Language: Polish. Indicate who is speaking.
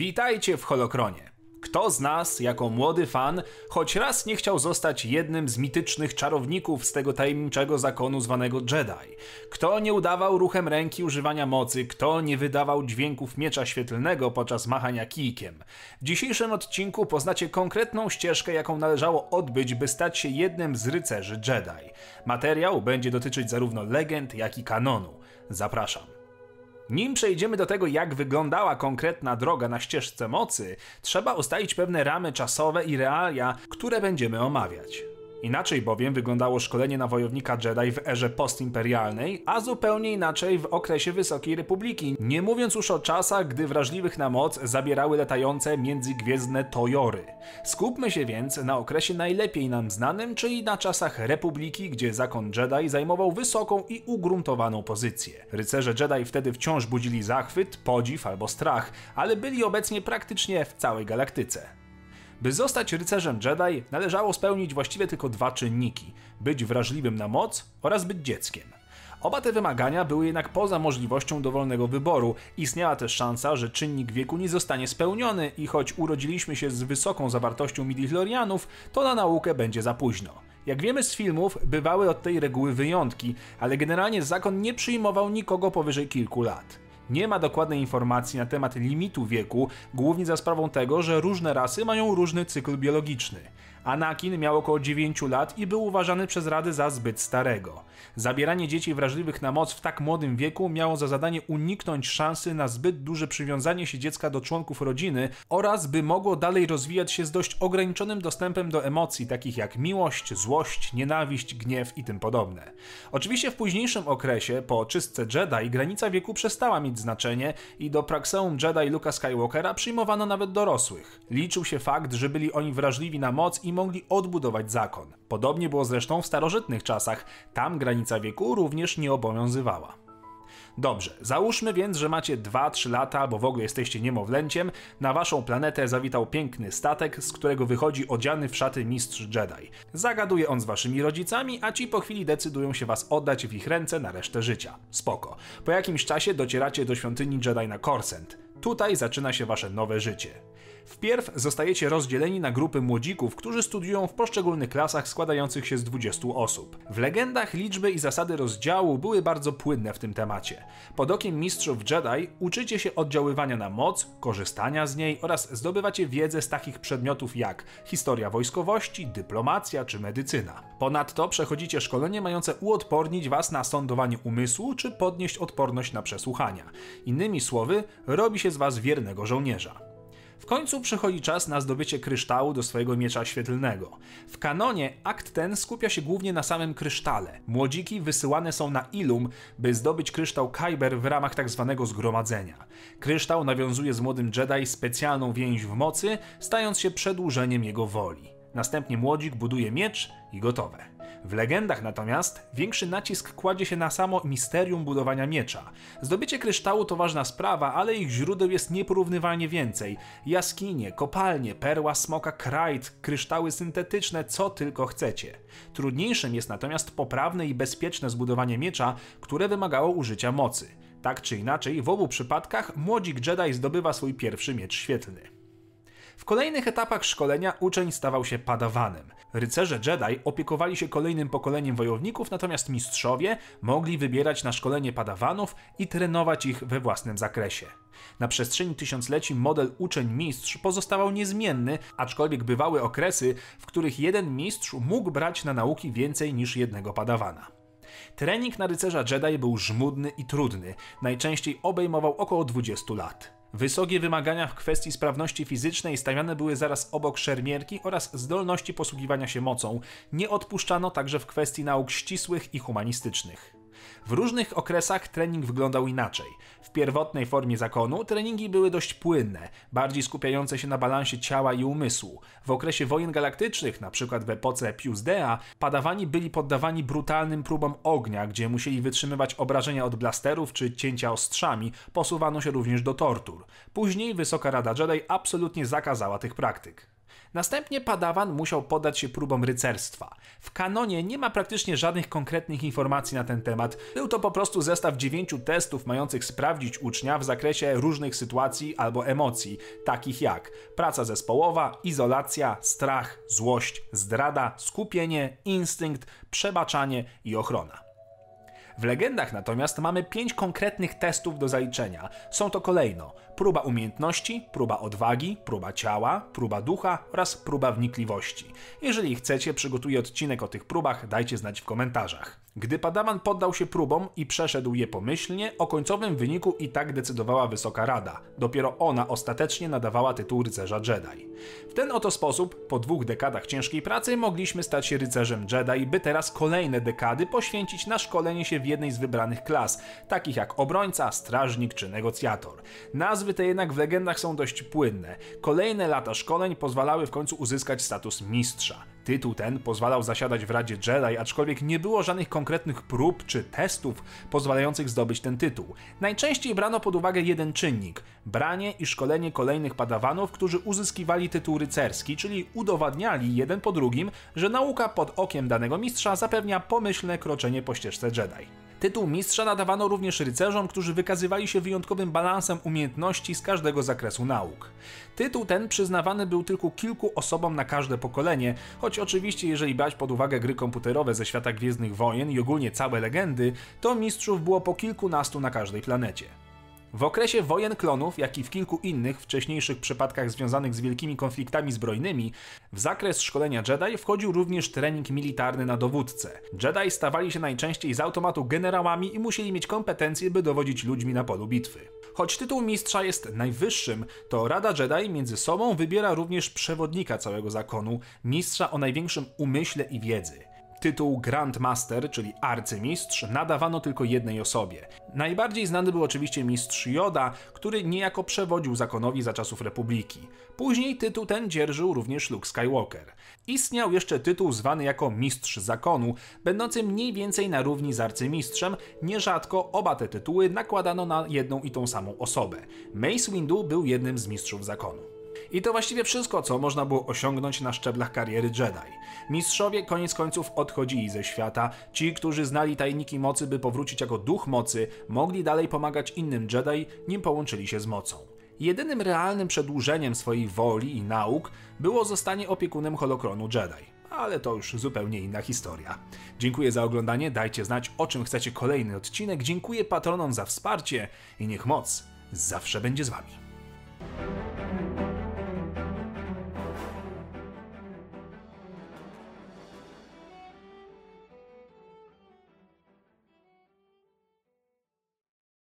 Speaker 1: Witajcie w Holokronie. Kto z nas, jako młody fan, choć raz nie chciał zostać jednym z mitycznych czarowników z tego tajemniczego zakonu zwanego Jedi? Kto nie udawał ruchem ręki używania mocy? Kto nie wydawał dźwięków miecza świetlnego podczas machania kijkiem? W dzisiejszym odcinku poznacie konkretną ścieżkę, jaką należało odbyć, by stać się jednym z rycerzy Jedi. Materiał będzie dotyczyć zarówno legend, jak i kanonu. Zapraszam. Nim przejdziemy do tego, jak wyglądała konkretna droga na ścieżce mocy, trzeba ustalić pewne ramy czasowe i realia, które będziemy omawiać. Inaczej bowiem wyglądało szkolenie na wojownika Jedi w erze postimperialnej, a zupełnie inaczej w okresie Wysokiej Republiki, nie mówiąc już o czasach, gdy wrażliwych na moc zabierały latające międzygwiezdne tojory. Skupmy się więc na okresie najlepiej nam znanym, czyli na czasach Republiki, gdzie zakon Jedi zajmował wysoką i ugruntowaną pozycję. Rycerze Jedi wtedy wciąż budzili zachwyt, podziw albo strach, ale byli obecnie praktycznie w całej galaktyce. By zostać rycerzem Jedi, należało spełnić właściwie tylko dwa czynniki: być wrażliwym na moc oraz być dzieckiem. Oba te wymagania były jednak poza możliwością dowolnego wyboru. Istniała też szansa, że czynnik wieku nie zostanie spełniony i choć urodziliśmy się z wysoką zawartością midichlorianów, to na naukę będzie za późno. Jak wiemy z filmów, bywały od tej reguły wyjątki, ale generalnie zakon nie przyjmował nikogo powyżej kilku lat. Nie ma dokładnej informacji na temat limitu wieku, głównie za sprawą tego, że różne rasy mają różny cykl biologiczny. Anakin miał około 9 lat i był uważany przez Rady za zbyt starego. Zabieranie dzieci wrażliwych na moc w tak młodym wieku miało za zadanie uniknąć szansy na zbyt duże przywiązanie się dziecka do członków rodziny oraz by mogło dalej rozwijać się z dość ograniczonym dostępem do emocji takich jak miłość, złość, nienawiść, gniew i tym podobne. Oczywiście w późniejszym okresie, po czystce Jedi, granica wieku przestała mieć znaczenie i do prakseum Jedi Luka Skywalkera przyjmowano nawet dorosłych. Liczył się fakt, że byli oni wrażliwi na moc i mogli odbudować zakon. Podobnie było zresztą w starożytnych czasach, tam granica wieku również nie obowiązywała. Dobrze, załóżmy więc, że macie 2-3 lata, albo w ogóle jesteście niemowlęciem, na waszą planetę zawitał piękny statek, z którego wychodzi odziany w szaty mistrz Jedi. Zagaduje on z waszymi rodzicami, a ci po chwili decydują się was oddać w ich ręce na resztę życia. Spoko. Po jakimś czasie docieracie do świątyni Jedi na Korsent. Tutaj zaczyna się wasze nowe życie. Wpierw zostajecie rozdzieleni na grupy młodzików, którzy studiują w poszczególnych klasach składających się z 20 osób. W legendach liczby i zasady rozdziału były bardzo płynne w tym temacie. Pod okiem mistrzów Jedi uczycie się oddziaływania na moc, korzystania z niej oraz zdobywacie wiedzę z takich przedmiotów jak historia wojskowości, dyplomacja czy medycyna. Ponadto przechodzicie szkolenie mające uodpornić was na sądowanie umysłu czy podnieść odporność na przesłuchania. Innymi słowy, robi się z was wiernego żołnierza. W końcu przychodzi czas na zdobycie kryształu do swojego miecza świetlnego. W kanonie akt ten skupia się głównie na samym krysztale. Młodziki wysyłane są na Ilum, by zdobyć kryształ Kyber w ramach tzw. Tak zgromadzenia. Kryształ nawiązuje z młodym Jedi specjalną więź w mocy, stając się przedłużeniem jego woli. Następnie młodzik buduje miecz i gotowe. W legendach natomiast większy nacisk kładzie się na samo misterium budowania miecza. Zdobycie kryształu to ważna sprawa, ale ich źródeł jest nieporównywalnie więcej. Jaskinie, kopalnie, perła smoka Krajt, kryształy syntetyczne, co tylko chcecie. Trudniejszym jest natomiast poprawne i bezpieczne zbudowanie miecza, które wymagało użycia mocy. Tak czy inaczej, w obu przypadkach młodzik Jedi zdobywa swój pierwszy miecz świetlny. W kolejnych etapach szkolenia uczeń stawał się padawanem. Rycerze Jedi opiekowali się kolejnym pokoleniem wojowników, natomiast mistrzowie mogli wybierać na szkolenie padawanów i trenować ich we własnym zakresie. Na przestrzeni tysiącleci model uczeń-mistrz pozostawał niezmienny, aczkolwiek bywały okresy, w których jeden mistrz mógł brać na nauki więcej niż jednego padawana. Trening na rycerza Jedi był żmudny i trudny, najczęściej obejmował około 20 lat. Wysokie wymagania w kwestii sprawności fizycznej stawiane były zaraz obok szermierki oraz zdolności posługiwania się mocą. Nie odpuszczano także w kwestii nauk ścisłych i humanistycznych. W różnych okresach trening wyglądał inaczej. W pierwotnej formie zakonu treningi były dość płynne, bardziej skupiające się na balansie ciała i umysłu. W okresie wojen galaktycznych, np. w epoce Pius Dea, padawani byli poddawani brutalnym próbom ognia, gdzie musieli wytrzymywać obrażenia od blasterów czy cięcia ostrzami, posuwano się również do tortur. Później Wysoka Rada Jedi absolutnie zakazała tych praktyk. Następnie Padawan musiał poddać się próbom rycerstwa. W kanonie nie ma praktycznie żadnych konkretnych informacji na ten temat. Był to po prostu zestaw dziewięciu testów mających sprawdzić ucznia w zakresie różnych sytuacji albo emocji, takich jak praca zespołowa, izolacja, strach, złość, zdrada, skupienie, instynkt, przebaczanie i ochrona. W legendach natomiast mamy pięć konkretnych testów do zaliczenia. Są to kolejno próba umiejętności, próba odwagi, próba ciała, próba ducha oraz próba wnikliwości. Jeżeli chcecie, przygotuję odcinek o tych próbach, dajcie znać w komentarzach. Gdy Padawan poddał się próbom i przeszedł je pomyślnie, o końcowym wyniku i tak decydowała Wysoka Rada. Dopiero ona ostatecznie nadawała tytuł rycerza Jedi. W ten oto sposób, po dwóch dekadach ciężkiej pracy, mogliśmy stać się rycerzem Jedi, by teraz kolejne dekady poświęcić na szkolenie się w jednej z wybranych klas, takich jak obrońca, strażnik czy negocjator. Nazwy te jednak w legendach są dość płynne. Kolejne lata szkoleń pozwalały w końcu uzyskać status mistrza. Tytuł ten pozwalał zasiadać w Radzie Jedi, aczkolwiek nie było żadnych konkretnych prób czy testów pozwalających zdobyć ten tytuł. Najczęściej brano pod uwagę jeden czynnik branie i szkolenie kolejnych padawanów, którzy uzyskiwali tytuł rycerski, czyli udowadniali jeden po drugim, że nauka pod okiem danego mistrza zapewnia pomyślne kroczenie po ścieżce Jedi. Tytuł mistrza nadawano również rycerzom, którzy wykazywali się wyjątkowym balansem umiejętności z każdego zakresu nauk. Tytuł ten przyznawany był tylko kilku osobom na każde pokolenie, choć oczywiście jeżeli brać pod uwagę gry komputerowe ze świata Gwiezdnych Wojen i ogólnie całe legendy, to mistrzów było po kilkunastu na każdej planecie. W okresie wojen klonów, jak i w kilku innych wcześniejszych przypadkach związanych z wielkimi konfliktami zbrojnymi, w zakres szkolenia Jedi wchodził również trening militarny na dowódcę. Jedi stawali się najczęściej z automatu generałami i musieli mieć kompetencje, by dowodzić ludźmi na polu bitwy. Choć tytuł mistrza jest najwyższym, to Rada Jedi między sobą wybiera również przewodnika całego zakonu, mistrza o największym umyśle i wiedzy. Tytuł Grand Master, czyli arcymistrz, nadawano tylko jednej osobie. Najbardziej znany był oczywiście mistrz Yoda, który niejako przewodził zakonowi za czasów Republiki. Później tytuł ten dzierżył również Luke Skywalker. Istniał jeszcze tytuł zwany jako Mistrz Zakonu, będący mniej więcej na równi z arcymistrzem, nierzadko oba te tytuły nakładano na jedną i tą samą osobę. Mace Windu był jednym z mistrzów zakonu. I to właściwie wszystko, co można było osiągnąć na szczeblach kariery Jedi. Mistrzowie koniec końców odchodzili ze świata, ci, którzy znali tajniki mocy, by powrócić jako duch mocy, mogli dalej pomagać innym Jedi, nim połączyli się z mocą. Jedynym realnym przedłużeniem swojej woli i nauk było zostanie opiekunem holokronu Jedi ale to już zupełnie inna historia. Dziękuję za oglądanie, dajcie znać o czym chcecie kolejny odcinek, dziękuję patronom za wsparcie i niech moc zawsze będzie z wami.